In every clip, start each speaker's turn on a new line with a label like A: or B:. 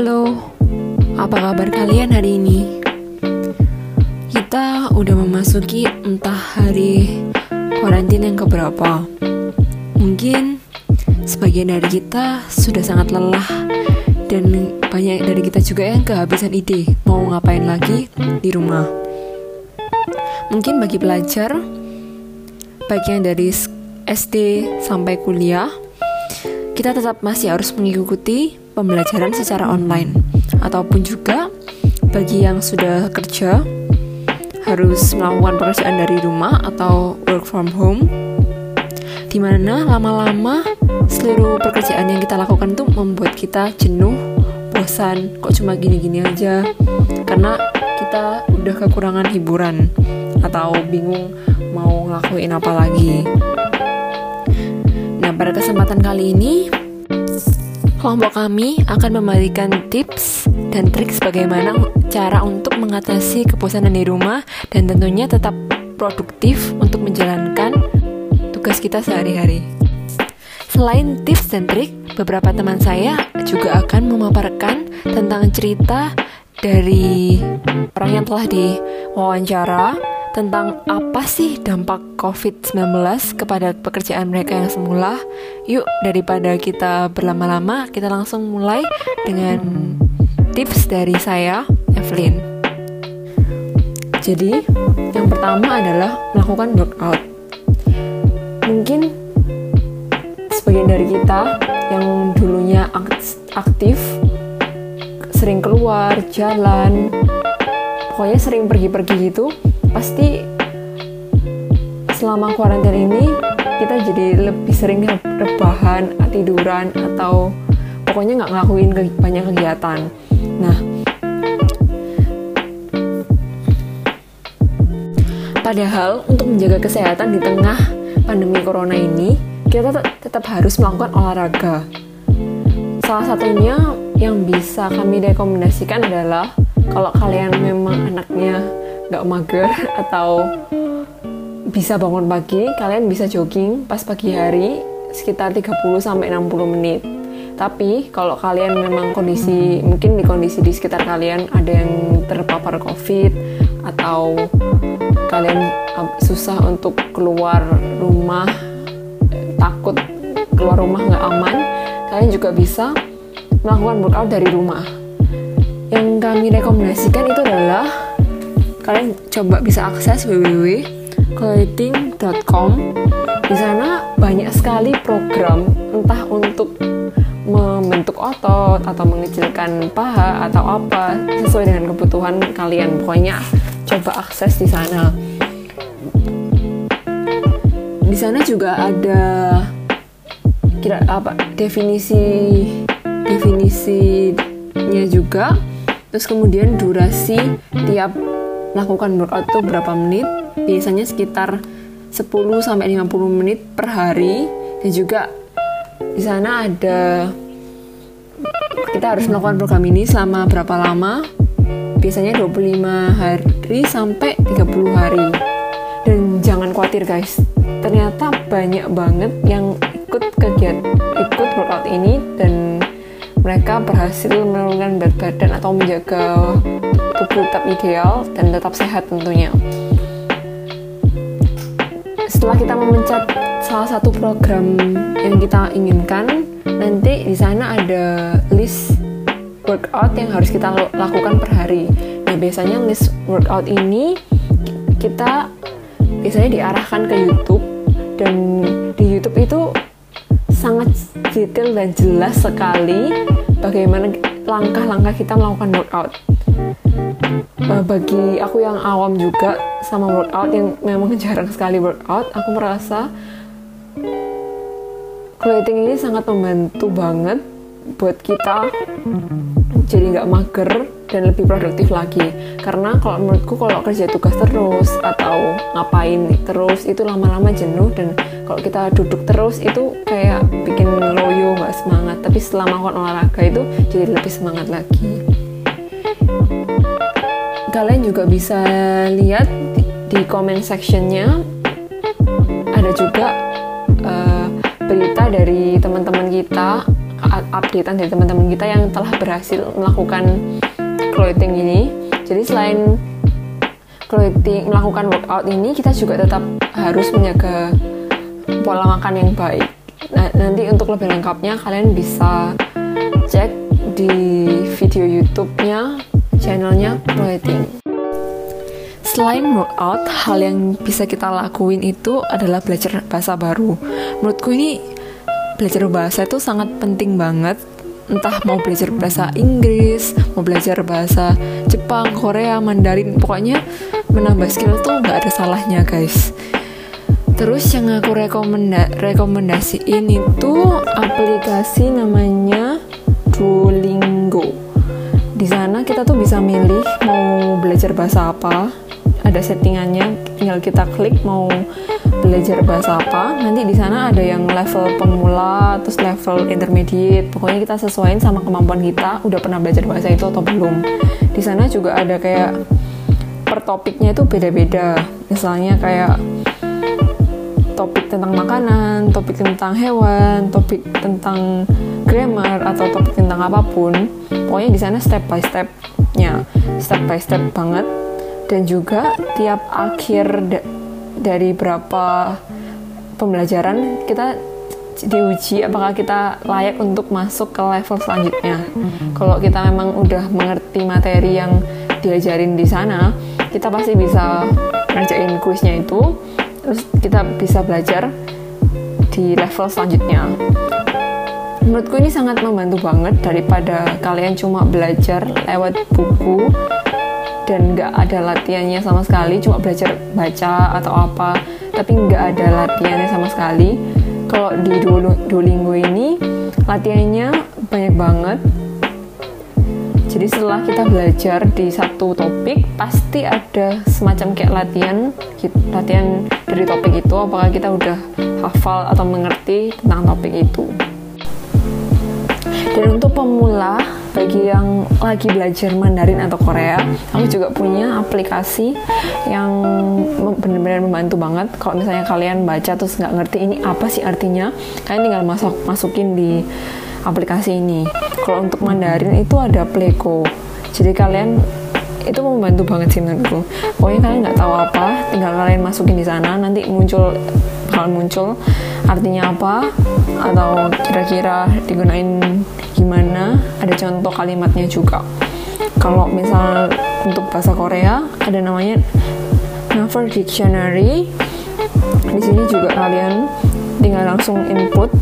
A: Halo, apa kabar kalian hari ini? Kita udah memasuki entah hari karantin yang keberapa. Mungkin sebagian dari kita sudah sangat lelah dan banyak dari kita juga yang kehabisan ide mau ngapain lagi di rumah. Mungkin bagi pelajar, baik yang dari SD sampai kuliah, kita tetap masih harus mengikuti pembelajaran secara online. Ataupun juga bagi yang sudah kerja harus melakukan pekerjaan dari rumah atau work from home di mana lama-lama seluruh pekerjaan yang kita lakukan itu membuat kita jenuh bosan kok cuma gini-gini aja. Karena kita udah kekurangan hiburan atau bingung mau ngelakuin apa lagi. Nah pada kesempatan kali ini Kelompok kami akan memberikan tips dan trik bagaimana cara untuk mengatasi kebosanan di rumah dan tentunya tetap produktif untuk menjalankan tugas kita sehari-hari. Selain tips dan trik, beberapa teman saya juga akan memaparkan tentang cerita dari orang yang telah diwawancara tentang apa sih dampak COVID-19 kepada pekerjaan mereka yang semula. Yuk, daripada kita berlama-lama, kita langsung mulai dengan tips dari saya, Evelyn. Jadi, yang pertama adalah melakukan workout. Mungkin sebagian dari kita yang dulunya aktif, sering keluar, jalan, pokoknya sering pergi-pergi gitu, pasti selama kuarantin ini kita jadi lebih sering rebahan, tiduran atau pokoknya nggak ngelakuin banyak kegiatan. Nah, padahal untuk menjaga kesehatan di tengah pandemi corona ini, kita tetap harus melakukan olahraga. Salah satunya yang bisa kami rekomendasikan adalah kalau kalian memang anaknya nggak mager atau bisa bangun pagi, kalian bisa jogging pas pagi hari sekitar 30 sampai 60 menit. Tapi kalau kalian memang kondisi mungkin di kondisi di sekitar kalian ada yang terpapar Covid atau kalian susah untuk keluar rumah takut keluar rumah nggak aman, kalian juga bisa melakukan workout dari rumah. Yang kami rekomendasikan itu adalah kalian coba bisa akses www.clothing.com di sana banyak sekali program entah untuk membentuk otot atau mengecilkan paha atau apa sesuai dengan kebutuhan kalian. Pokoknya coba akses di sana. Di sana juga ada kira apa definisi definisinya juga. Terus kemudian durasi tiap lakukan workout itu berapa menit? Biasanya sekitar 10 sampai 50 menit per hari. Dan juga di sana ada kita harus melakukan program ini selama berapa lama? Biasanya 25 hari sampai 30 hari. Dan jangan khawatir guys. Ternyata banyak banget yang ikut kegiatan ikut workout ini. Dan mereka berhasil menurunkan berat badan atau menjaga tubuh tetap ideal dan tetap sehat tentunya. Setelah kita memencet salah satu program yang kita inginkan, nanti di sana ada list workout yang harus kita lakukan per hari. Nah, biasanya list workout ini kita biasanya diarahkan ke YouTube dan di YouTube itu sangat detail dan jelas sekali bagaimana langkah-langkah kita melakukan workout uh, bagi aku yang awam juga sama workout yang memang jarang sekali workout aku merasa clothing ini sangat membantu banget buat kita jadi nggak mager dan lebih produktif lagi. Karena kalau menurutku kalau kerja tugas terus atau ngapain terus itu lama-lama jenuh dan kalau kita duduk terus itu kayak bikin loyo nggak semangat. Tapi setelah melakukan olahraga itu jadi lebih semangat lagi kalian juga bisa lihat di, comment sectionnya ada juga uh, berita dari teman-teman kita updatean dari teman-teman kita yang telah berhasil melakukan clothing ini. Jadi selain clothing melakukan workout ini, kita juga tetap harus menjaga pola makan yang baik. Nah, nanti untuk lebih lengkapnya kalian bisa cek di video YouTube-nya channelnya clothing. Selain workout, hal yang bisa kita lakuin itu adalah belajar bahasa baru. Menurutku ini belajar bahasa itu sangat penting banget entah mau belajar bahasa Inggris, mau belajar bahasa Jepang, Korea, Mandarin, pokoknya menambah skill tuh nggak ada salahnya guys. Terus yang aku rekomenda rekomendasiin itu aplikasi namanya Duolingo. Di sana kita tuh bisa milih mau belajar bahasa apa, ada settingannya, tinggal kita klik mau belajar bahasa apa. Nanti di sana ada yang level pemula terus level intermediate. Pokoknya kita sesuaiin sama kemampuan kita udah pernah belajar bahasa itu atau belum. Di sana juga ada kayak per topiknya itu beda-beda. Misalnya kayak topik tentang makanan, topik tentang hewan, topik tentang grammar atau topik tentang apa pun. Pokoknya di sana step by stepnya, step by step banget. Dan juga tiap akhir dari berapa pembelajaran kita diuji apakah kita layak untuk masuk ke level selanjutnya. Kalau kita memang udah mengerti materi yang diajarin di sana, kita pasti bisa ngerjain kuisnya itu, terus kita bisa belajar di level selanjutnya. Menurutku ini sangat membantu banget daripada kalian cuma belajar lewat buku dan nggak ada latihannya sama sekali cuma belajar baca atau apa tapi nggak ada latihannya sama sekali kalau di Duolingo ini latihannya banyak banget jadi setelah kita belajar di satu topik pasti ada semacam kayak latihan latihan dari topik itu apakah kita udah hafal atau mengerti tentang topik itu dan untuk pemula bagi yang lagi belajar Mandarin atau Korea, aku juga punya aplikasi yang benar-benar membantu banget. Kalau misalnya kalian baca terus nggak ngerti ini apa sih artinya, kalian tinggal masuk masukin di aplikasi ini. Kalau untuk Mandarin itu ada Pleco. Jadi kalian itu membantu banget sih menurutku. Pokoknya kalian nggak tahu apa, tinggal kalian masukin di sana, nanti muncul bakal muncul artinya apa atau kira-kira digunain gimana ada contoh kalimatnya juga kalau misal untuk bahasa Korea ada namanya Naver Dictionary di sini juga kalian tinggal langsung input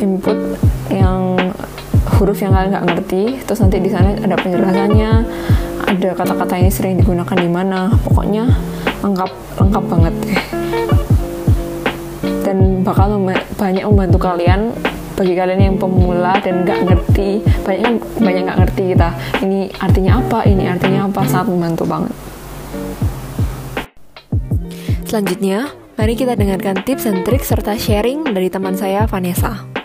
A: input yang huruf yang kalian nggak ngerti terus nanti di sana ada penjelasannya ada kata-kata ini sering digunakan di mana pokoknya lengkap lengkap banget. Deh dan bakal banyak membantu kalian bagi kalian yang pemula dan nggak ngerti banyak banyak nggak ngerti kita ini artinya apa ini artinya apa sangat membantu banget. Selanjutnya mari kita dengarkan tips dan trik serta sharing dari teman saya Vanessa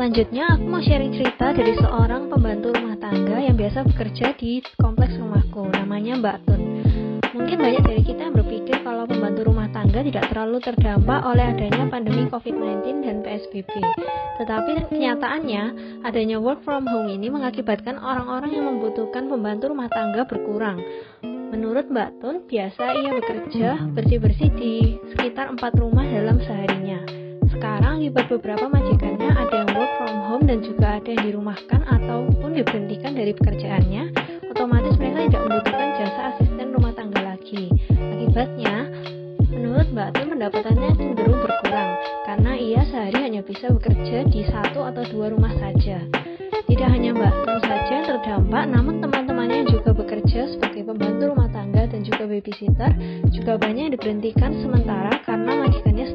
B: Selanjutnya, aku mau sharing cerita dari seorang pembantu rumah tangga yang biasa bekerja di kompleks rumahku, namanya Mbak Tun. Mungkin banyak dari kita yang berpikir kalau pembantu rumah tangga tidak terlalu terdampak oleh adanya pandemi COVID-19 dan PSBB. Tetapi kenyataannya, adanya work from home ini mengakibatkan orang-orang yang membutuhkan pembantu rumah tangga berkurang. Menurut Mbak Tun, biasa ia bekerja bersih-bersih di sekitar empat rumah dalam seharinya. Sekarang beberapa majikannya ada yang work from home dan juga ada yang dirumahkan ataupun diberhentikan dari pekerjaannya, otomatis mereka tidak membutuhkan jasa asisten rumah tangga lagi. Akibatnya, menurut Mbak Tun pendapatannya cenderung berkurang karena ia sehari hanya bisa bekerja di satu atau dua rumah saja. Tidak hanya Mbak Tun saja terdampak, namun teman-temannya yang juga bekerja sebagai pembantu rumah tangga dan juga babysitter juga banyak yang diberhentikan sementara karena majikannya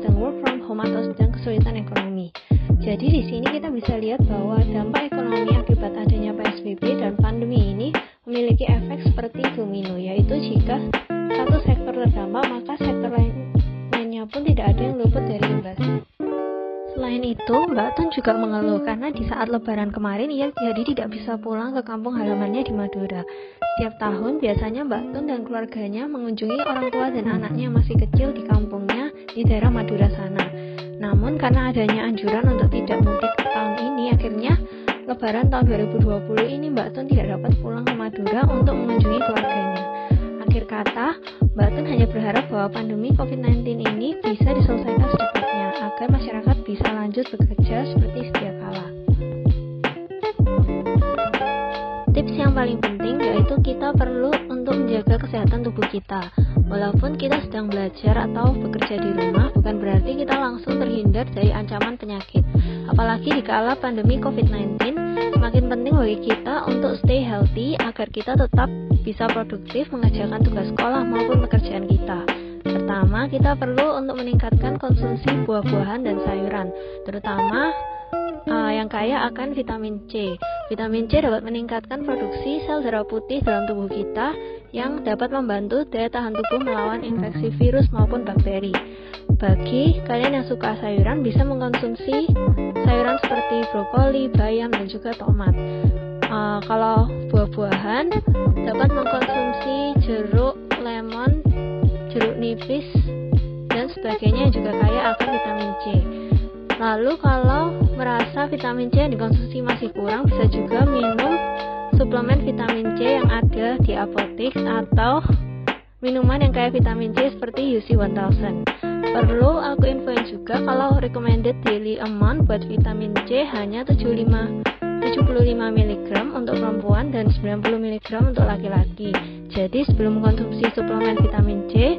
B: kesulitan ekonomi. Jadi di sini kita bisa lihat bahwa dampak ekonomi akibat adanya PSBB dan pandemi ini memiliki efek seperti domino, yaitu jika satu sektor terdampak, maka sektor lain, lainnya pun tidak ada yang luput dari imbas. Selain itu, Mbak Tun juga mengeluh karena di saat lebaran kemarin ia jadi tidak bisa pulang ke kampung halamannya di Madura. Setiap tahun biasanya Mbak Tun dan keluarganya mengunjungi orang tua dan anaknya yang masih kecil di kampungnya di daerah Madura sana. Namun karena adanya anjuran untuk tidak mudik tahun Lebaran tahun 2020 ini Mbak Tun tidak dapat pulang ke Madura untuk mengunjungi keluarganya. Akhir kata, Mbak Tun hanya berharap bahwa pandemi COVID-19 ini bisa diselesaikan secepatnya agar masyarakat bisa lanjut bekerja seperti sedia kala. Yang paling penting yaitu kita perlu untuk menjaga kesehatan tubuh kita. Walaupun kita sedang belajar atau bekerja di rumah, bukan berarti kita langsung terhindar dari ancaman penyakit. Apalagi di kala pandemi COVID-19, semakin penting bagi kita untuk stay healthy agar kita tetap bisa produktif mengerjakan tugas sekolah maupun pekerjaan kita. Pertama, kita perlu untuk meningkatkan konsumsi buah-buahan dan sayuran, terutama uh, yang kaya akan vitamin C. Vitamin C dapat meningkatkan produksi sel darah putih dalam tubuh kita yang dapat membantu daya tahan tubuh melawan infeksi virus maupun bakteri. Bagi kalian yang suka sayuran bisa mengkonsumsi sayuran seperti brokoli, bayam, dan juga tomat. Uh, kalau buah-buahan dapat mengkonsumsi jeruk, lemon, jeruk nipis, dan sebagainya juga kaya akan vitamin C. Lalu kalau merasa vitamin C yang dikonsumsi masih kurang, bisa juga minum suplemen vitamin C yang ada di apotek atau minuman yang kaya vitamin C seperti UC 1000. Perlu aku infoin juga kalau recommended daily amount buat vitamin C hanya 75 75 mg untuk perempuan dan 90 mg untuk laki-laki. Jadi sebelum mengkonsumsi suplemen vitamin C,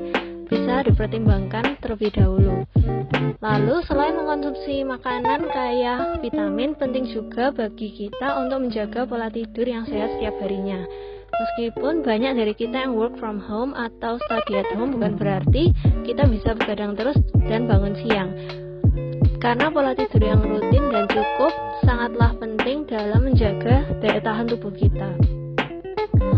B: bisa dipertimbangkan terlebih dahulu. Lalu, selain mengkonsumsi makanan kaya vitamin, penting juga bagi kita untuk menjaga pola tidur yang sehat setiap harinya. Meskipun banyak dari kita yang work from home atau study at home bukan berarti kita bisa begadang terus dan bangun siang. Karena pola tidur yang rutin dan cukup sangatlah penting dalam menjaga daya tahan tubuh kita.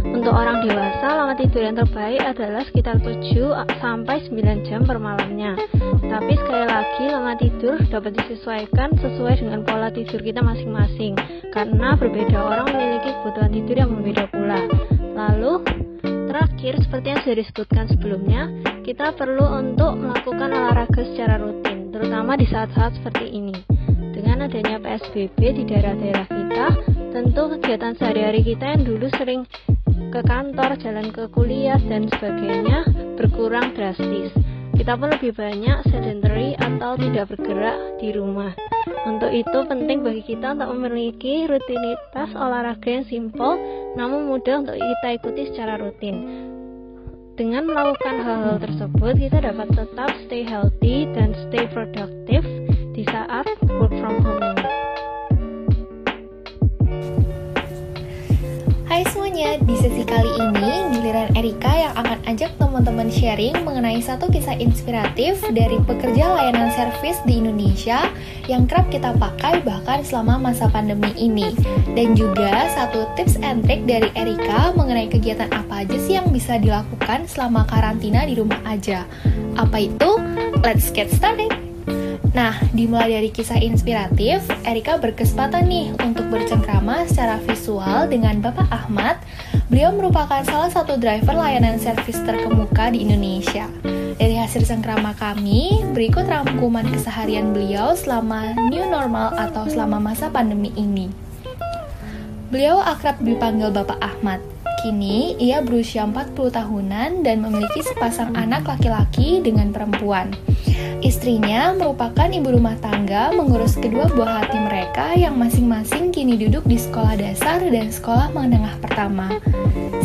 B: Untuk orang dewasa, lama tidur yang terbaik adalah sekitar 7 sampai 9 jam per malamnya. Tapi sekali lagi, lama tidur dapat disesuaikan sesuai dengan pola tidur kita masing-masing. Karena berbeda orang memiliki kebutuhan tidur yang berbeda pula. Lalu, terakhir seperti yang sudah disebutkan sebelumnya, kita perlu untuk melakukan olahraga secara rutin, terutama di saat-saat seperti ini. Dengan adanya PSBB di daerah-daerah kita, tentu kegiatan sehari-hari kita yang dulu sering ke kantor, jalan ke kuliah, dan sebagainya berkurang drastis. Kita pun lebih banyak sedentary atau tidak bergerak di rumah. Untuk itu penting bagi kita untuk memiliki rutinitas olahraga yang simple namun mudah untuk kita ikuti secara rutin. Dengan melakukan hal-hal tersebut, kita dapat tetap stay healthy dan stay productive di saat work from home
C: semuanya, di sesi kali ini giliran Erika yang akan ajak teman-teman sharing mengenai satu kisah inspiratif dari pekerja layanan servis di Indonesia yang kerap kita pakai bahkan selama masa pandemi ini. Dan juga satu tips and trick dari Erika mengenai kegiatan apa aja sih yang bisa dilakukan selama karantina di rumah aja. Apa itu? Let's get started! Nah, dimulai dari kisah inspiratif, Erika berkesempatan nih untuk bercengkrama secara visual dengan Bapak Ahmad. Beliau merupakan salah satu driver layanan servis terkemuka di Indonesia. Dari hasil cengkrama kami, berikut rangkuman keseharian beliau selama new normal atau selama masa pandemi ini. Beliau akrab dipanggil Bapak Ahmad. Kini, ia berusia 40 tahunan dan memiliki sepasang anak laki-laki dengan perempuan. Istrinya merupakan ibu rumah tangga mengurus kedua buah hati mereka yang masing-masing kini duduk di sekolah dasar dan sekolah menengah pertama.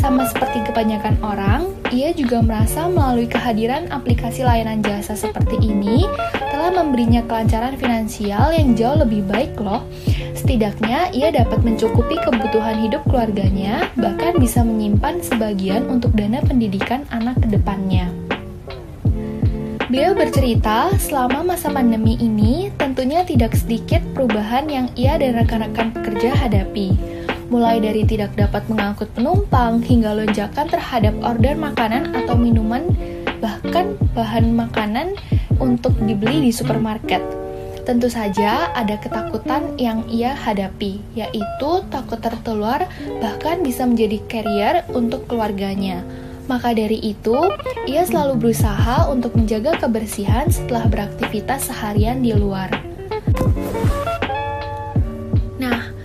C: Sama seperti kebanyakan orang, ia juga merasa melalui kehadiran aplikasi layanan jasa seperti ini telah memberinya kelancaran finansial yang jauh lebih baik loh. Setidaknya ia dapat mencukupi kebutuhan hidup keluarganya, bahkan bisa menyimpan sebagian untuk dana pendidikan anak ke depannya. Beliau bercerita, selama masa pandemi ini tentunya tidak sedikit perubahan yang ia dan rekan-rekan pekerja hadapi. Mulai dari tidak dapat mengangkut penumpang hingga lonjakan terhadap order makanan atau minuman, bahkan bahan makanan untuk dibeli di supermarket. Tentu saja ada ketakutan yang ia hadapi, yaitu takut tertular bahkan bisa menjadi carrier untuk keluarganya. Maka dari itu, ia selalu berusaha untuk menjaga kebersihan setelah beraktivitas seharian di luar.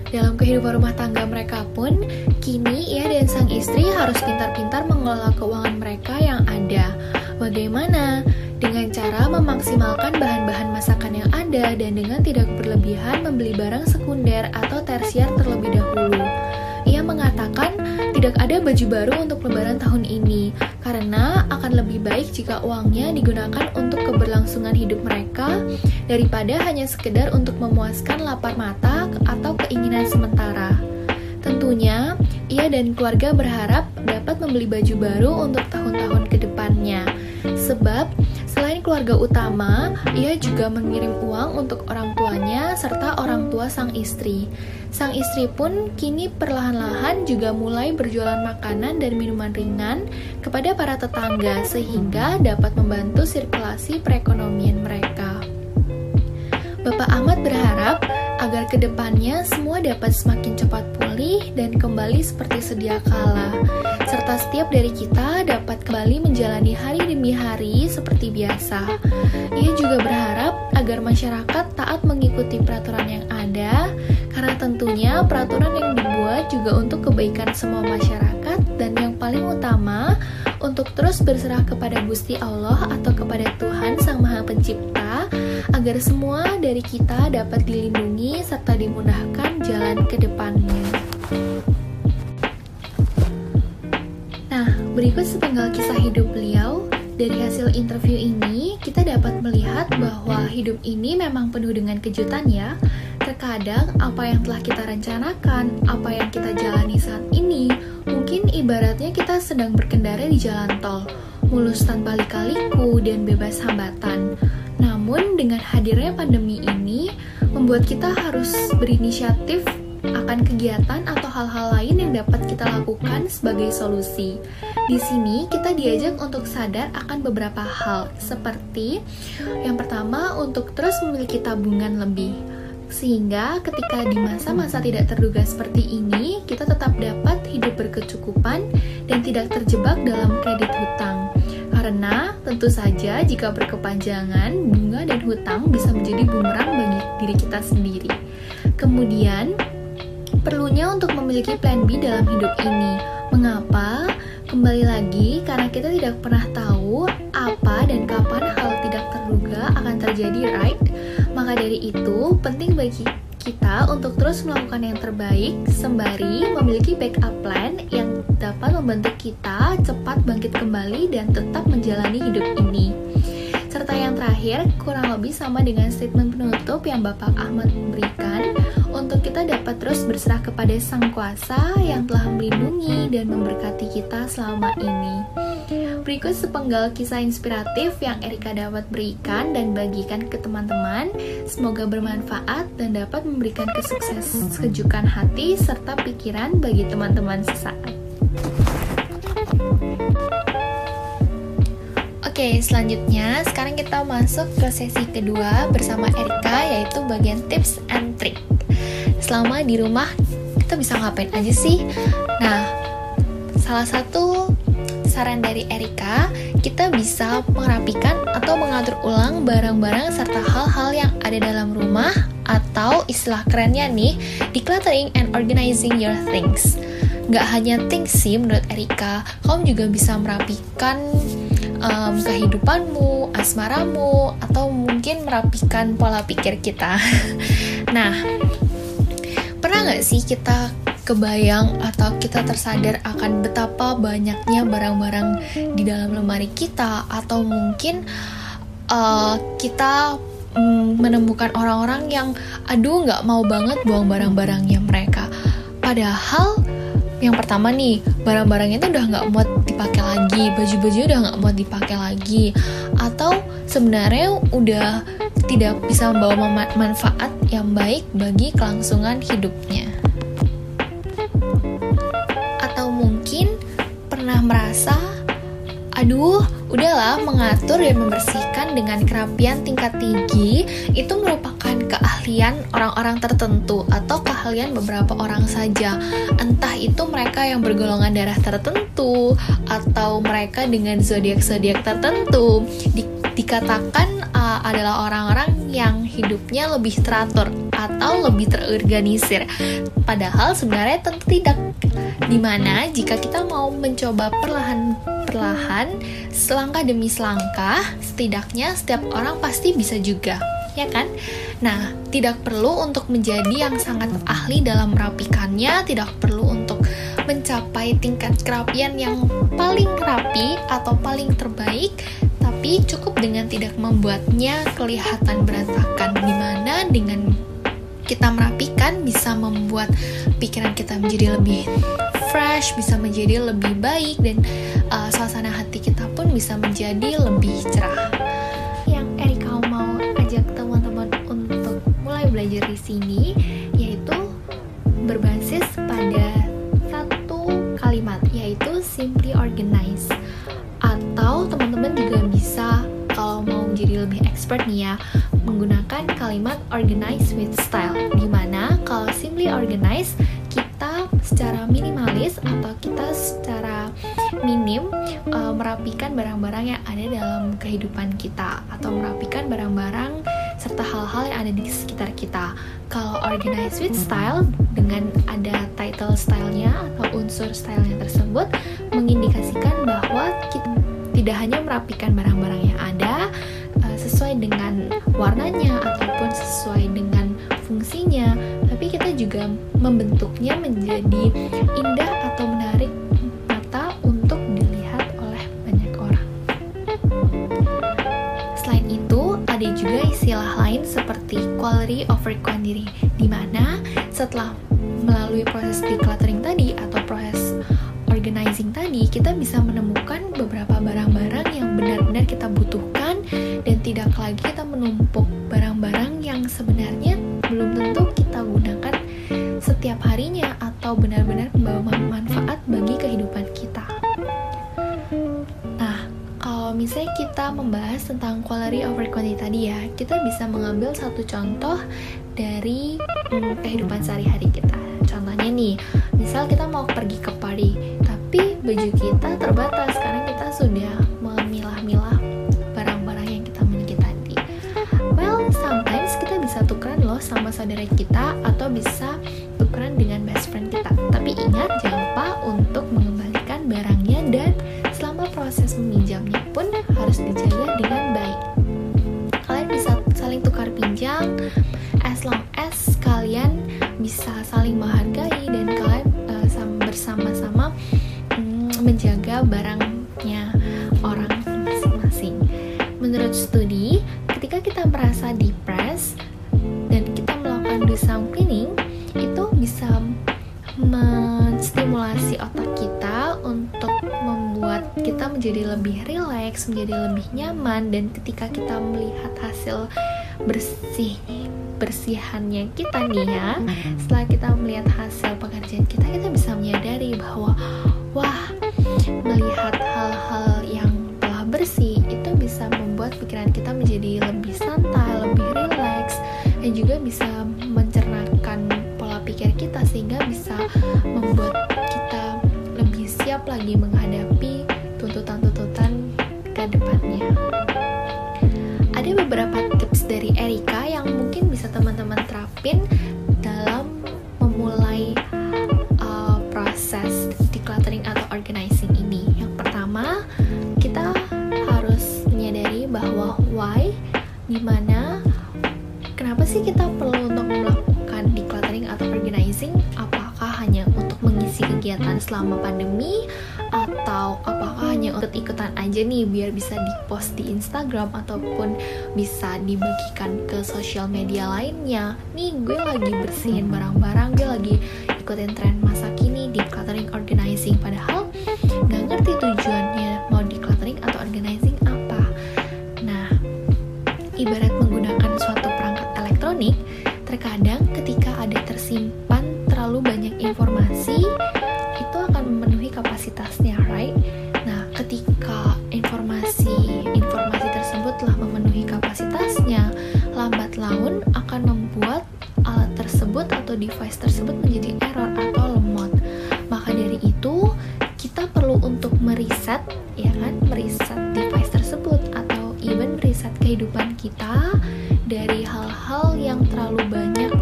C: Dalam kehidupan rumah tangga mereka pun, kini ia dan sang istri harus pintar-pintar mengelola keuangan mereka yang ada. Bagaimana? Dengan cara memaksimalkan bahan-bahan masakan yang ada dan dengan tidak berlebihan membeli barang sekunder atau tersier terlebih dahulu. Mengatakan tidak ada baju baru untuk lebaran tahun ini karena akan lebih baik jika uangnya digunakan untuk keberlangsungan hidup mereka daripada hanya sekedar untuk memuaskan lapar mata atau keinginan sementara. Tentunya, ia dan keluarga berharap dapat membeli baju baru untuk tahun-tahun ke depannya. Keluarga utama, ia juga mengirim uang untuk orang tuanya serta orang tua sang istri. Sang istri pun kini perlahan-lahan juga mulai berjualan makanan dan minuman ringan kepada para tetangga sehingga dapat membantu sirkulasi perekonomian mereka. Bapak Ahmad berharap agar ke depannya semua dapat semakin cepat pulih dan kembali seperti sedia kala, serta setiap dari kita dapat kembali menjalani hari demi hari seperti biasa. Ia juga berharap agar masyarakat taat mengikuti peraturan yang ada, karena tentunya peraturan yang dibuat juga untuk kebaikan semua masyarakat dan yang paling utama untuk terus berserah kepada Gusti Allah atau kepada Tuhan Sang Maha Pencipta agar semua dari kita dapat dilindungi serta dimudahkan jalan ke depannya. Berikut sepenggal kisah hidup beliau. Dari hasil interview ini, kita dapat melihat bahwa hidup ini memang penuh dengan kejutan ya. Terkadang apa yang telah kita rencanakan, apa yang kita jalani saat ini, mungkin ibaratnya kita sedang berkendara di jalan tol, mulus tanpa lika-liku dan bebas hambatan. Namun dengan hadirnya pandemi ini, membuat kita harus berinisiatif akan kegiatan atau hal-hal lain yang dapat kita lakukan sebagai solusi. Di sini kita diajak untuk sadar akan beberapa hal, seperti yang pertama untuk terus memiliki tabungan lebih. Sehingga ketika di masa-masa tidak terduga seperti ini, kita tetap dapat hidup berkecukupan dan tidak terjebak dalam kredit hutang. Karena tentu saja jika berkepanjangan, bunga dan hutang bisa menjadi bumerang bagi diri kita sendiri. Kemudian, perlunya untuk memiliki plan B dalam hidup ini. Mengapa? Kembali lagi, karena kita tidak pernah tahu apa dan kapan hal tidak terduga akan terjadi, right? Maka dari itu, penting bagi kita untuk terus melakukan yang terbaik sembari memiliki backup plan yang dapat membantu kita cepat bangkit kembali dan tetap menjalani hidup ini. Serta yang terakhir, kurang lebih sama dengan statement penutup yang Bapak Ahmad berikan, untuk kita dapat terus berserah kepada Sang Kuasa yang telah melindungi dan memberkati kita selama ini. Berikut sepenggal kisah inspiratif yang Erika dapat berikan dan bagikan ke teman-teman. Semoga bermanfaat dan dapat memberikan kesuksesan kejukan hati serta pikiran bagi teman-teman sesaat. Oke, selanjutnya sekarang kita masuk ke sesi kedua bersama Erika yaitu bagian tips and trick. Selama di rumah kita bisa ngapain aja sih? Nah, salah satu saran dari Erika, kita bisa merapikan atau mengatur ulang barang-barang serta hal-hal yang ada dalam rumah atau istilah kerennya nih, decluttering and organizing your things. Gak hanya things sih menurut Erika, kamu juga bisa merapikan um, kehidupanmu, asmaramu, atau mungkin merapikan pola pikir kita. nah, nggak sih kita kebayang atau kita tersadar akan betapa banyaknya barang-barang di dalam lemari kita, atau mungkin uh, kita um, menemukan orang-orang yang, aduh, nggak mau banget buang barang-barangnya mereka. Padahal yang pertama nih barang-barangnya itu udah nggak muat dipakai lagi baju-baju udah nggak muat dipakai lagi atau sebenarnya udah tidak bisa membawa manfaat yang baik bagi kelangsungan hidupnya. Atau mungkin pernah merasa aduh udahlah mengatur dan membersihkan dengan kerapian tingkat tinggi itu merupakan keahlian orang-orang tertentu atau keahlian beberapa orang saja. Entah itu mereka yang bergolongan darah tertentu atau mereka dengan zodiak-zodiak tertentu. Di dikatakan uh, adalah orang-orang yang hidupnya lebih teratur atau lebih terorganisir. Padahal sebenarnya tentu tidak. Di mana jika kita mau mencoba perlahan-perlahan, selangkah demi selangkah, setidaknya setiap orang pasti bisa juga ya kan? Nah, tidak perlu untuk menjadi yang sangat ahli dalam merapikannya, tidak perlu untuk mencapai tingkat kerapian yang paling rapi atau paling terbaik, tapi cukup dengan tidak membuatnya kelihatan berantakan. Di mana dengan kita merapikan bisa membuat pikiran kita menjadi lebih fresh, bisa menjadi lebih baik dan uh, suasana hati kita pun bisa menjadi lebih cerah. belajar di sini yaitu berbasis pada satu kalimat yaitu simply organize atau teman-teman juga bisa kalau mau menjadi lebih expert nih ya menggunakan kalimat organize with style di mana kalau simply organize kita secara minimalis atau kita secara minim uh, merapikan barang-barang yang ada dalam kehidupan kita atau merapikan barang-barang serta hal-hal yang ada di sekitar kita. Kalau organize with style dengan ada title stylenya atau unsur stylenya tersebut mengindikasikan bahwa kita tidak hanya merapikan barang-barang yang ada uh, sesuai dengan warnanya ataupun sesuai dengan fungsinya, tapi kita juga membentuknya menjadi indah atau menarik quality over quantity di mana setelah melalui proses decluttering tadi organizing tadi kita bisa menemukan beberapa barang-barang yang benar-benar kita butuhkan dan tidak lagi kita menumpuk barang-barang yang sebenarnya belum tentu kita gunakan setiap harinya atau benar-benar membawa manfaat bagi kehidupan kita. Nah, kalau misalnya kita membahas tentang quality over quantity tadi ya, kita bisa mengambil satu contoh dari hmm, kehidupan sehari-hari kita. Contohnya nih, misal kita mau pergi ke party, tapi baju kita terbatas karena kita sudah memilah-milah barang-barang yang kita miliki tadi. Well, sometimes kita bisa tukeran loh sama saudara kita atau bisa tukeran dengan best friend kita. Tapi ingat jangan lupa untuk mengembalikan barangnya dan selama proses meminjamnya pun harus dijaga dengan baik. Kalian bisa saling tukar pinjam as long as kalian bisa saling menghargai dan kalian uh, bersama-sama menjaga barangnya orang masing-masing. Menurut studi, ketika kita merasa depressed dan kita melakukan do cleaning, itu bisa menstimulasi otak kita untuk membuat kita menjadi lebih rileks, menjadi lebih nyaman dan ketika kita melihat hasil bersih bersihannya kita nih ya setelah kita melihat hasil pekerjaan kita kita bisa menyadari bahwa wah melihat hal-hal yang telah bersih itu bisa membuat pikiran kita menjadi lebih santai lebih rileks dan juga bisa mencernakan pikir kita sehingga bisa membuat kita lebih siap lagi menghadapi selama pandemi? Atau apakah hanya untuk ikutan aja nih biar bisa dipost di Instagram ataupun bisa dibagikan ke sosial media lainnya? Nih gue lagi bersihin barang-barang gue lagi ikutin tren masa kini di decluttering organizing. Padahal device tersebut menjadi error atau lemot. Maka dari itu kita perlu untuk meriset ya kan? Meriset device tersebut atau even meriset kehidupan kita dari hal-hal yang terlalu banyak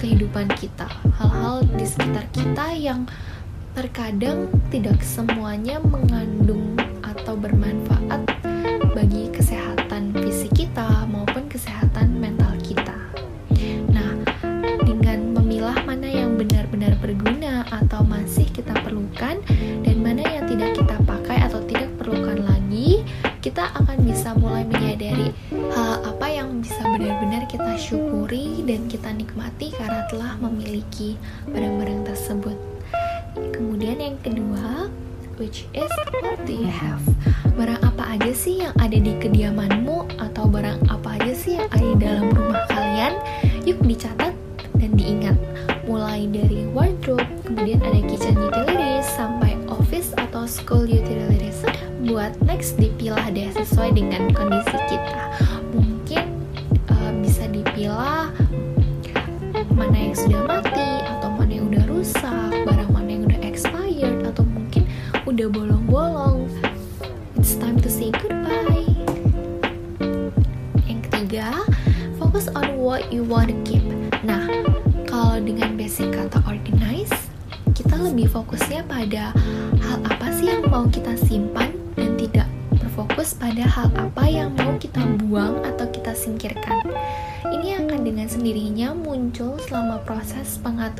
C: kehidupan kita, hal-hal di sekitar kita yang terkadang tidak semuanya mengandung atau bermanfaat telah memiliki barang-barang tersebut. Kemudian yang kedua, which is what do you have?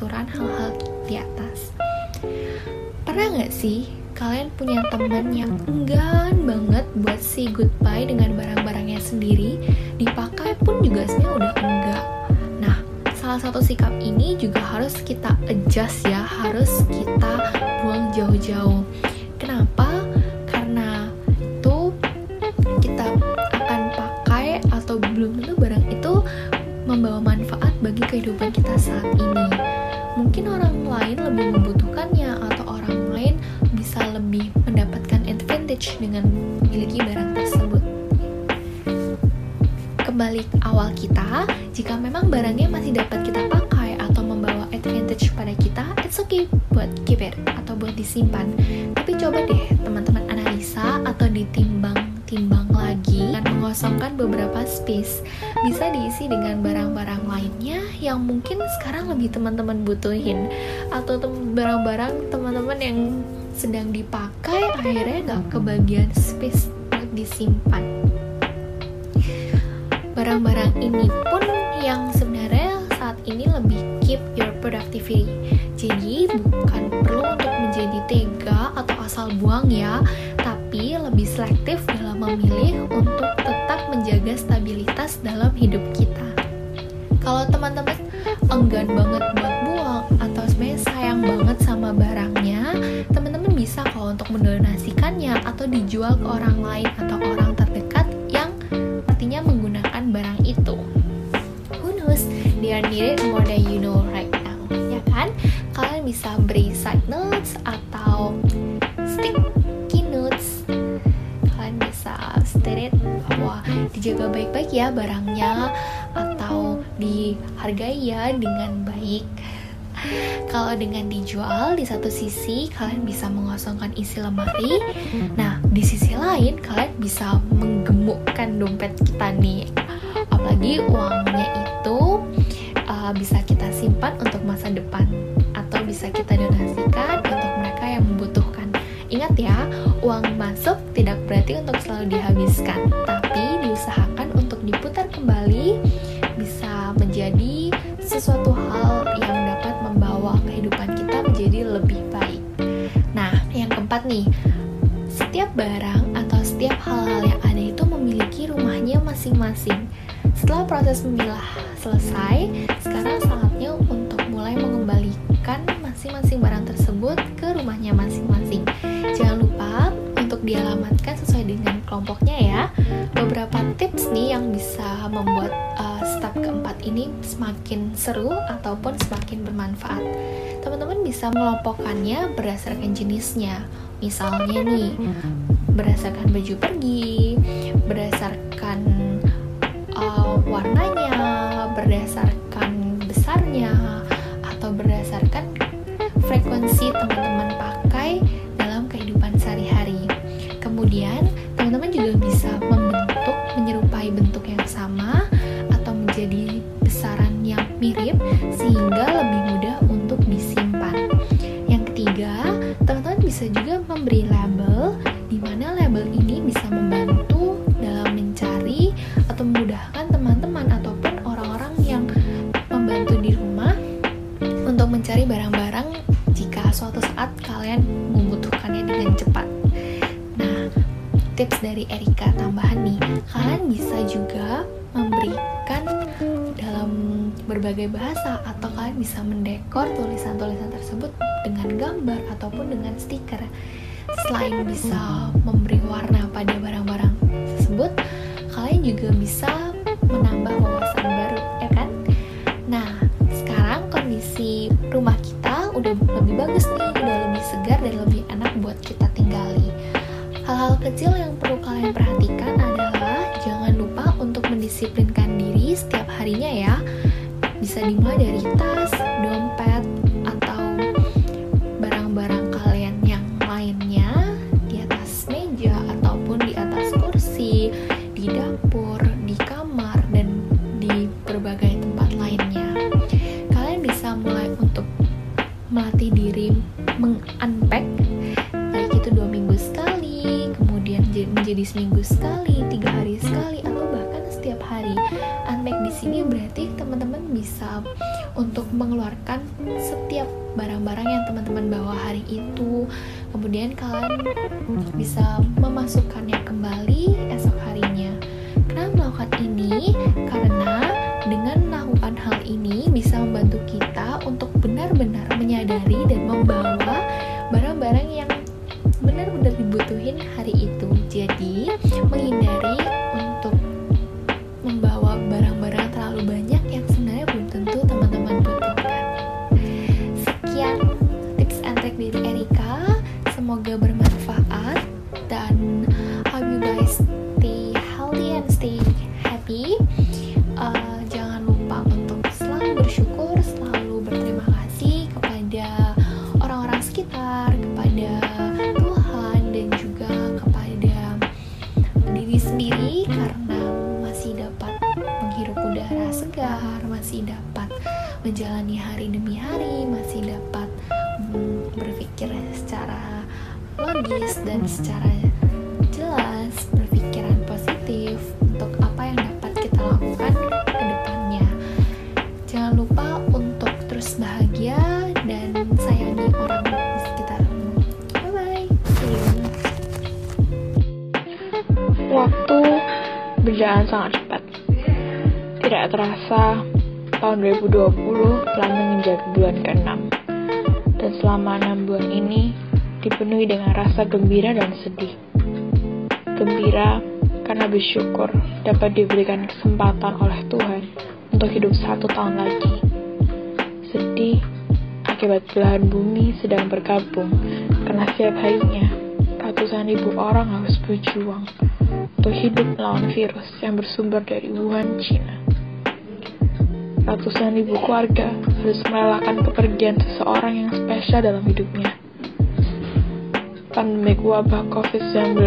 C: Pengaturan hal-hal di atas. Pernah nggak sih kalian punya teman yang enggan banget buat say goodbye dengan barang-barangnya sendiri, dipakai pun juga sebenarnya udah enggak. Nah, salah satu sikap ini juga harus kita adjust ya, harus kita buang jauh-jauh. Atau ditimbang-timbang lagi dan mengosongkan beberapa space. Bisa diisi dengan barang-barang lainnya yang mungkin sekarang lebih teman-teman butuhin atau barang-barang teman-teman yang sedang dipakai akhirnya nggak kebagian space buat disimpan. Barang-barang ini pun yang sebenarnya saat ini lebih keep your productivity. Jadi bukan perlu untuk menjadi tega atau asal buang ya, tapi lebih selektif dalam memilih untuk tetap menjaga stabilitas dalam hidup kita. Kalau teman-teman enggan banget buat buang atau sebenarnya sayang banget sama barangnya, teman-teman bisa kok untuk mendonasikannya atau dijual ke orang lain atau orang terdekat yang artinya menggunakan barang itu. Who knows, they are needed more than you know right now, ya kan? Kalian bisa beri side notes atau dijaga baik-baik ya barangnya atau dihargai ya dengan baik. Kalau dengan dijual di satu sisi kalian bisa mengosongkan isi lemari, nah di sisi lain kalian bisa menggemukkan dompet kita nih. Apalagi uangnya itu uh, bisa kita simpan untuk masa depan atau bisa kita donasikan untuk mereka yang membutuhkan. Ingat ya, uang masuk tidak berarti untuk selalu dihabiskan, proses memilah selesai, sekarang saatnya untuk mulai mengembalikan masing-masing barang tersebut ke rumahnya masing-masing. Jangan lupa untuk dialamatkan sesuai dengan kelompoknya ya. Beberapa tips nih yang bisa membuat uh, step keempat ini semakin seru ataupun semakin bermanfaat. Teman-teman bisa mengelompokkannya berdasarkan jenisnya. Misalnya nih, berdasarkan baju pergi, querido. Dengan gambar ataupun dengan stiker. Selain bisa memberi warna melatih diri mengunpack baik itu dua minggu sekali, kemudian menjadi seminggu sekali, tiga hari sekali, atau bahkan setiap hari. Unpack di sini berarti teman-teman bisa untuk mengeluarkan setiap barang-barang yang teman-teman bawa hari itu. Kemudian kalian bisa memasukkannya kembali logis dan secara jelas, berpikiran positif untuk apa yang dapat kita lakukan ke depannya. Jangan lupa untuk terus bahagia dan sayangi orang di sekitarmu. Bye bye. See you.
D: Waktu berjalan sangat cepat. Tidak terasa, tahun 2020 telah menginjak bulan ke-6. Dan selama 6 bulan ini dipenuhi dengan rasa gembira dan sedih. Gembira karena bersyukur dapat diberikan kesempatan oleh Tuhan untuk hidup satu tahun lagi. Sedih akibat belahan bumi sedang berkabung karena setiap harinya ratusan ribu orang harus berjuang untuk hidup melawan virus yang bersumber dari Wuhan, China. Ratusan ribu keluarga harus merelakan kepergian seseorang yang spesial dalam hidupnya. Pandemik wabah COVID-19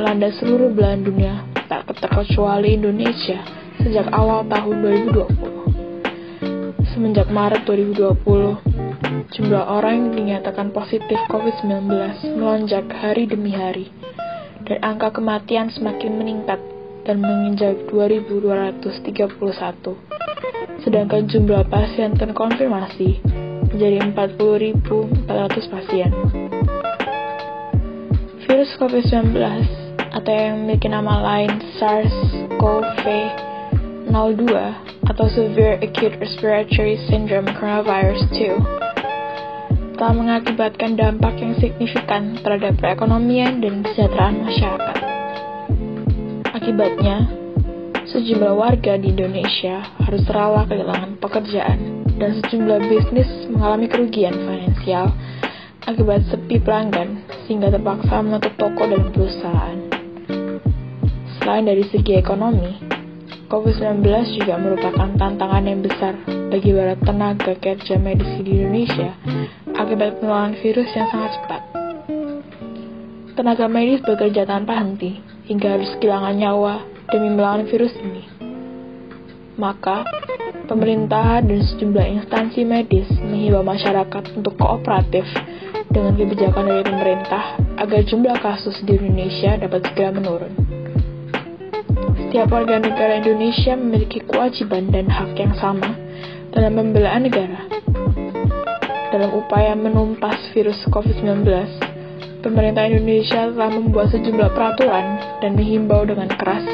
D: melanda seluruh belahan dunia, tak terkecuali Indonesia, sejak awal tahun 2020. Semenjak Maret 2020, jumlah orang yang dinyatakan positif COVID-19 melonjak hari demi hari, dan angka kematian semakin meningkat dan menginjak 2.231. Sedangkan jumlah pasien terkonfirmasi menjadi 40.400 pasien. Virus COVID-19 atau yang memiliki nama lain SARS-CoV-02 atau Severe Acute Respiratory Syndrome Coronavirus 2 telah mengakibatkan dampak yang signifikan terhadap perekonomian dan kesejahteraan masyarakat. Akibatnya, sejumlah warga di Indonesia harus rela kehilangan pekerjaan dan sejumlah bisnis mengalami kerugian finansial akibat sepi pelanggan sehingga terpaksa menutup toko dan perusahaan. Selain dari segi ekonomi, COVID-19 juga merupakan tantangan yang besar bagi para tenaga kerja medis di Indonesia akibat penularan virus yang sangat cepat. Tenaga medis bekerja tanpa henti hingga harus kehilangan nyawa demi melawan virus ini. Maka, pemerintah dan sejumlah instansi medis menghimbau masyarakat untuk kooperatif dengan kebijakan dari pemerintah agar jumlah kasus di Indonesia dapat segera menurun. Setiap warga negara Indonesia memiliki kewajiban dan hak yang sama dalam pembelaan negara. Dalam upaya menumpas virus COVID-19, pemerintah Indonesia telah membuat sejumlah peraturan dan menghimbau dengan keras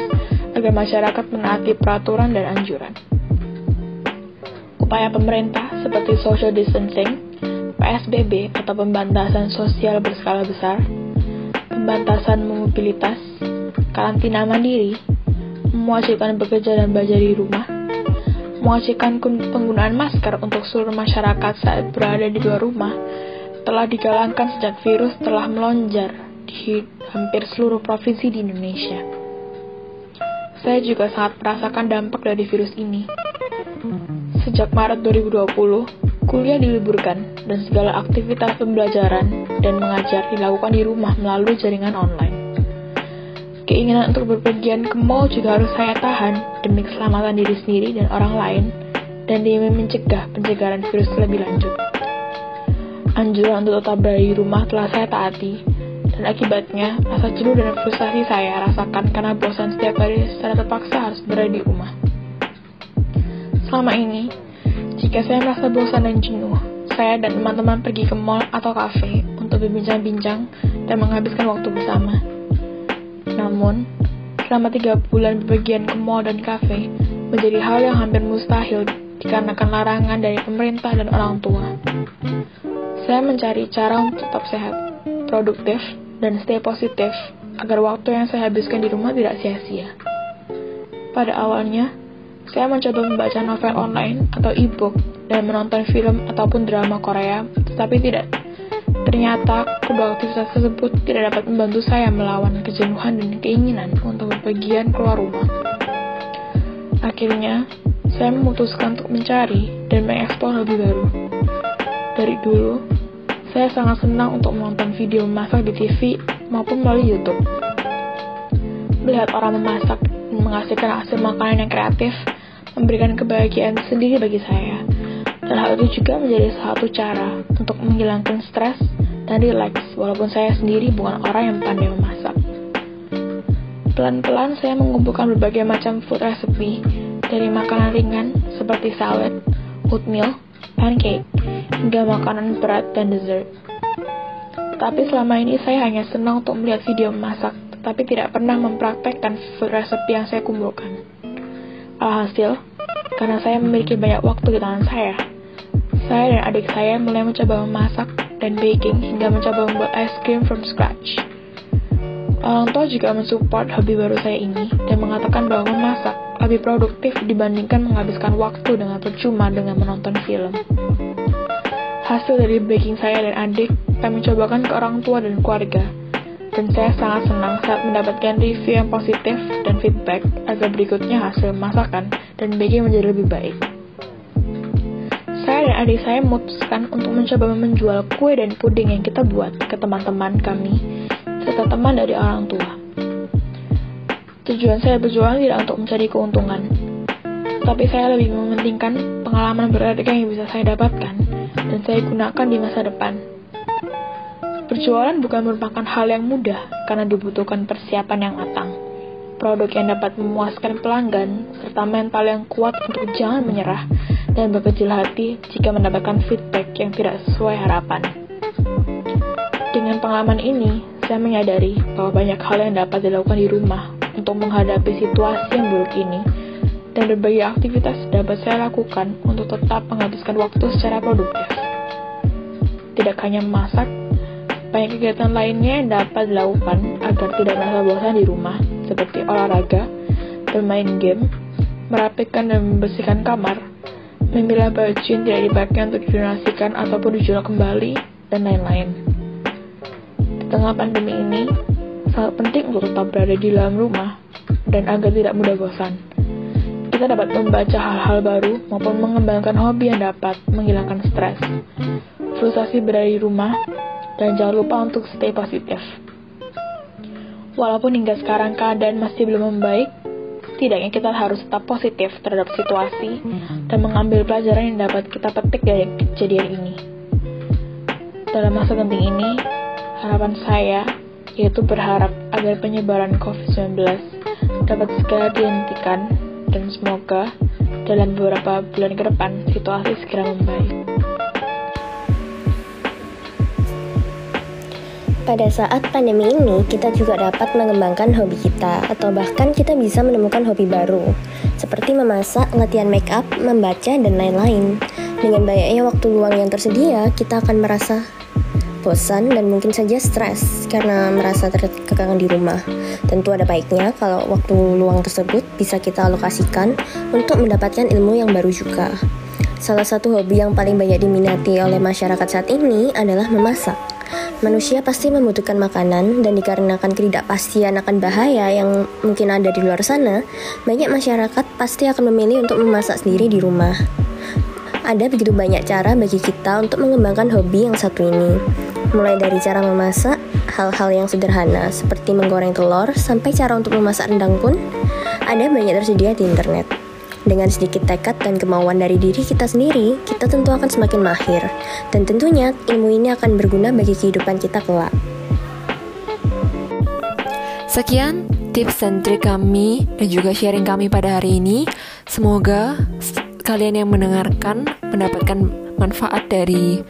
D: agar masyarakat menaati peraturan dan anjuran. Upaya pemerintah seperti social distancing, PSBB atau pembatasan sosial berskala besar, pembatasan mobilitas, karantina mandiri, mewajibkan bekerja dan belajar di rumah, mewajibkan penggunaan masker untuk seluruh masyarakat saat berada di luar rumah, telah digalangkan sejak virus telah melonjar di hampir seluruh provinsi di Indonesia. Saya juga sangat merasakan dampak dari virus ini. Sejak Maret 2020, Kuliah diliburkan dan segala aktivitas pembelajaran dan mengajar dilakukan di rumah melalui jaringan online. Keinginan untuk berpergian ke mall juga harus saya tahan demi keselamatan diri sendiri dan orang lain dan demi mencegah pencegahan virus lebih lanjut. Anjuran untuk tetap berada di rumah telah saya taati dan akibatnya rasa jenuh dan frustasi saya rasakan karena bosan setiap hari secara terpaksa harus berada di rumah. Selama ini, jika saya merasa bosan dan jenuh, saya dan teman-teman pergi ke mall atau kafe untuk berbincang-bincang dan menghabiskan waktu bersama. Namun, selama tiga bulan bepergian ke mall dan kafe menjadi hal yang hampir mustahil dikarenakan larangan dari pemerintah dan orang tua. Saya mencari cara untuk tetap sehat, produktif, dan stay positif agar waktu yang saya habiskan di rumah tidak sia-sia. Pada awalnya, saya mencoba membaca novel online atau e-book dan menonton film ataupun drama Korea, tetapi tidak. Ternyata, kedua aktivitas tersebut tidak dapat membantu saya melawan kejenuhan dan keinginan untuk berpergian keluar rumah. Akhirnya, saya memutuskan untuk mencari dan mengeksplor hobi baru. Dari dulu, saya sangat senang untuk menonton video memasak di TV maupun melalui YouTube. Melihat orang memasak menghasilkan hasil makanan yang kreatif memberikan kebahagiaan sendiri bagi saya. Dan hal itu juga menjadi satu cara untuk menghilangkan stres dan rileks walaupun saya sendiri bukan orang yang pandai memasak. Pelan-pelan saya mengumpulkan berbagai macam food recipe dari makanan ringan seperti salad, oatmeal, pancake, hingga makanan berat dan dessert. Tapi selama ini saya hanya senang untuk melihat video memasak, tetapi tidak pernah mempraktekkan recipe yang saya kumpulkan. Alhasil, karena saya memiliki banyak waktu di tangan saya, saya dan adik saya mulai mencoba memasak dan baking hingga mencoba membuat ice cream from scratch. Orang tua juga mensupport hobi baru saya ini dan mengatakan bahwa memasak lebih produktif dibandingkan menghabiskan waktu dengan percuma dengan menonton film. Hasil dari baking saya dan adik, kami cobakan ke orang tua dan keluarga, dan saya sangat senang saat mendapatkan review yang positif dan feedback agar berikutnya hasil masakan dan baking menjadi lebih baik. Saya dan adik saya memutuskan untuk mencoba menjual kue dan puding yang kita buat ke teman-teman kami serta teman dari orang tua. Tujuan saya berjualan tidak untuk mencari keuntungan, tapi saya lebih mementingkan pengalaman berharga yang bisa saya dapatkan dan saya gunakan di masa depan Berjualan bukan merupakan hal yang mudah karena dibutuhkan persiapan yang matang, produk yang dapat memuaskan pelanggan, serta mental yang kuat untuk jangan menyerah dan berkecil hati jika mendapatkan feedback yang tidak sesuai harapan. Dengan pengalaman ini, saya menyadari bahwa banyak hal yang dapat dilakukan di rumah untuk menghadapi situasi yang buruk ini, dan berbagai aktivitas dapat saya lakukan untuk tetap menghabiskan waktu secara produktif. Tidak hanya memasak, banyak kegiatan lainnya yang dapat dilakukan agar tidak merasa bosan di rumah, seperti olahraga, bermain game, merapikan dan membersihkan kamar, memilah baju yang tidak dipakai untuk didonasikan ataupun dijual kembali, dan lain-lain. Di tengah pandemi ini, sangat penting untuk tetap berada di dalam rumah dan agar tidak mudah bosan. Kita dapat membaca hal-hal baru maupun mengembangkan hobi yang dapat menghilangkan stres. Frustasi berada di rumah dan jangan lupa untuk stay positif. Walaupun hingga sekarang keadaan masih belum membaik, tidaknya kita harus tetap positif terhadap situasi dan mengambil pelajaran yang dapat kita petik dari kejadian ini. dalam masa genting ini, harapan saya yaitu berharap agar penyebaran COVID-19 dapat segera dihentikan dan semoga dalam beberapa bulan ke depan situasi segera membaik.
E: Pada saat pandemi ini, kita juga dapat mengembangkan hobi kita, atau bahkan kita bisa menemukan hobi baru, seperti memasak, latihan make up, membaca, dan lain-lain. Dengan banyaknya waktu luang yang tersedia, kita akan merasa bosan dan mungkin saja stres karena merasa terkekang di rumah. Tentu ada baiknya kalau waktu luang tersebut bisa kita alokasikan untuk mendapatkan ilmu yang baru juga. Salah satu hobi yang paling banyak diminati oleh masyarakat saat ini adalah memasak. Manusia pasti membutuhkan makanan dan dikarenakan ketidakpastian akan bahaya yang mungkin ada di luar sana, banyak masyarakat pasti akan memilih untuk memasak sendiri di rumah. Ada begitu banyak cara bagi kita untuk mengembangkan hobi yang satu ini. Mulai dari cara memasak, hal-hal yang sederhana seperti menggoreng telur, sampai cara untuk memasak rendang pun ada banyak tersedia di internet. Dengan sedikit tekad dan kemauan dari diri kita sendiri, kita tentu akan semakin mahir. Dan tentunya ilmu ini akan berguna bagi kehidupan kita kelak.
A: Sekian tips dan trik kami dan juga sharing kami pada hari ini. Semoga kalian yang mendengarkan mendapatkan manfaat dari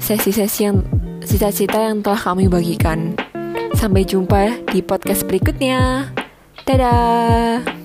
A: sesi-sesi yang cita-cita yang telah kami bagikan. Sampai jumpa di podcast berikutnya. Dadah.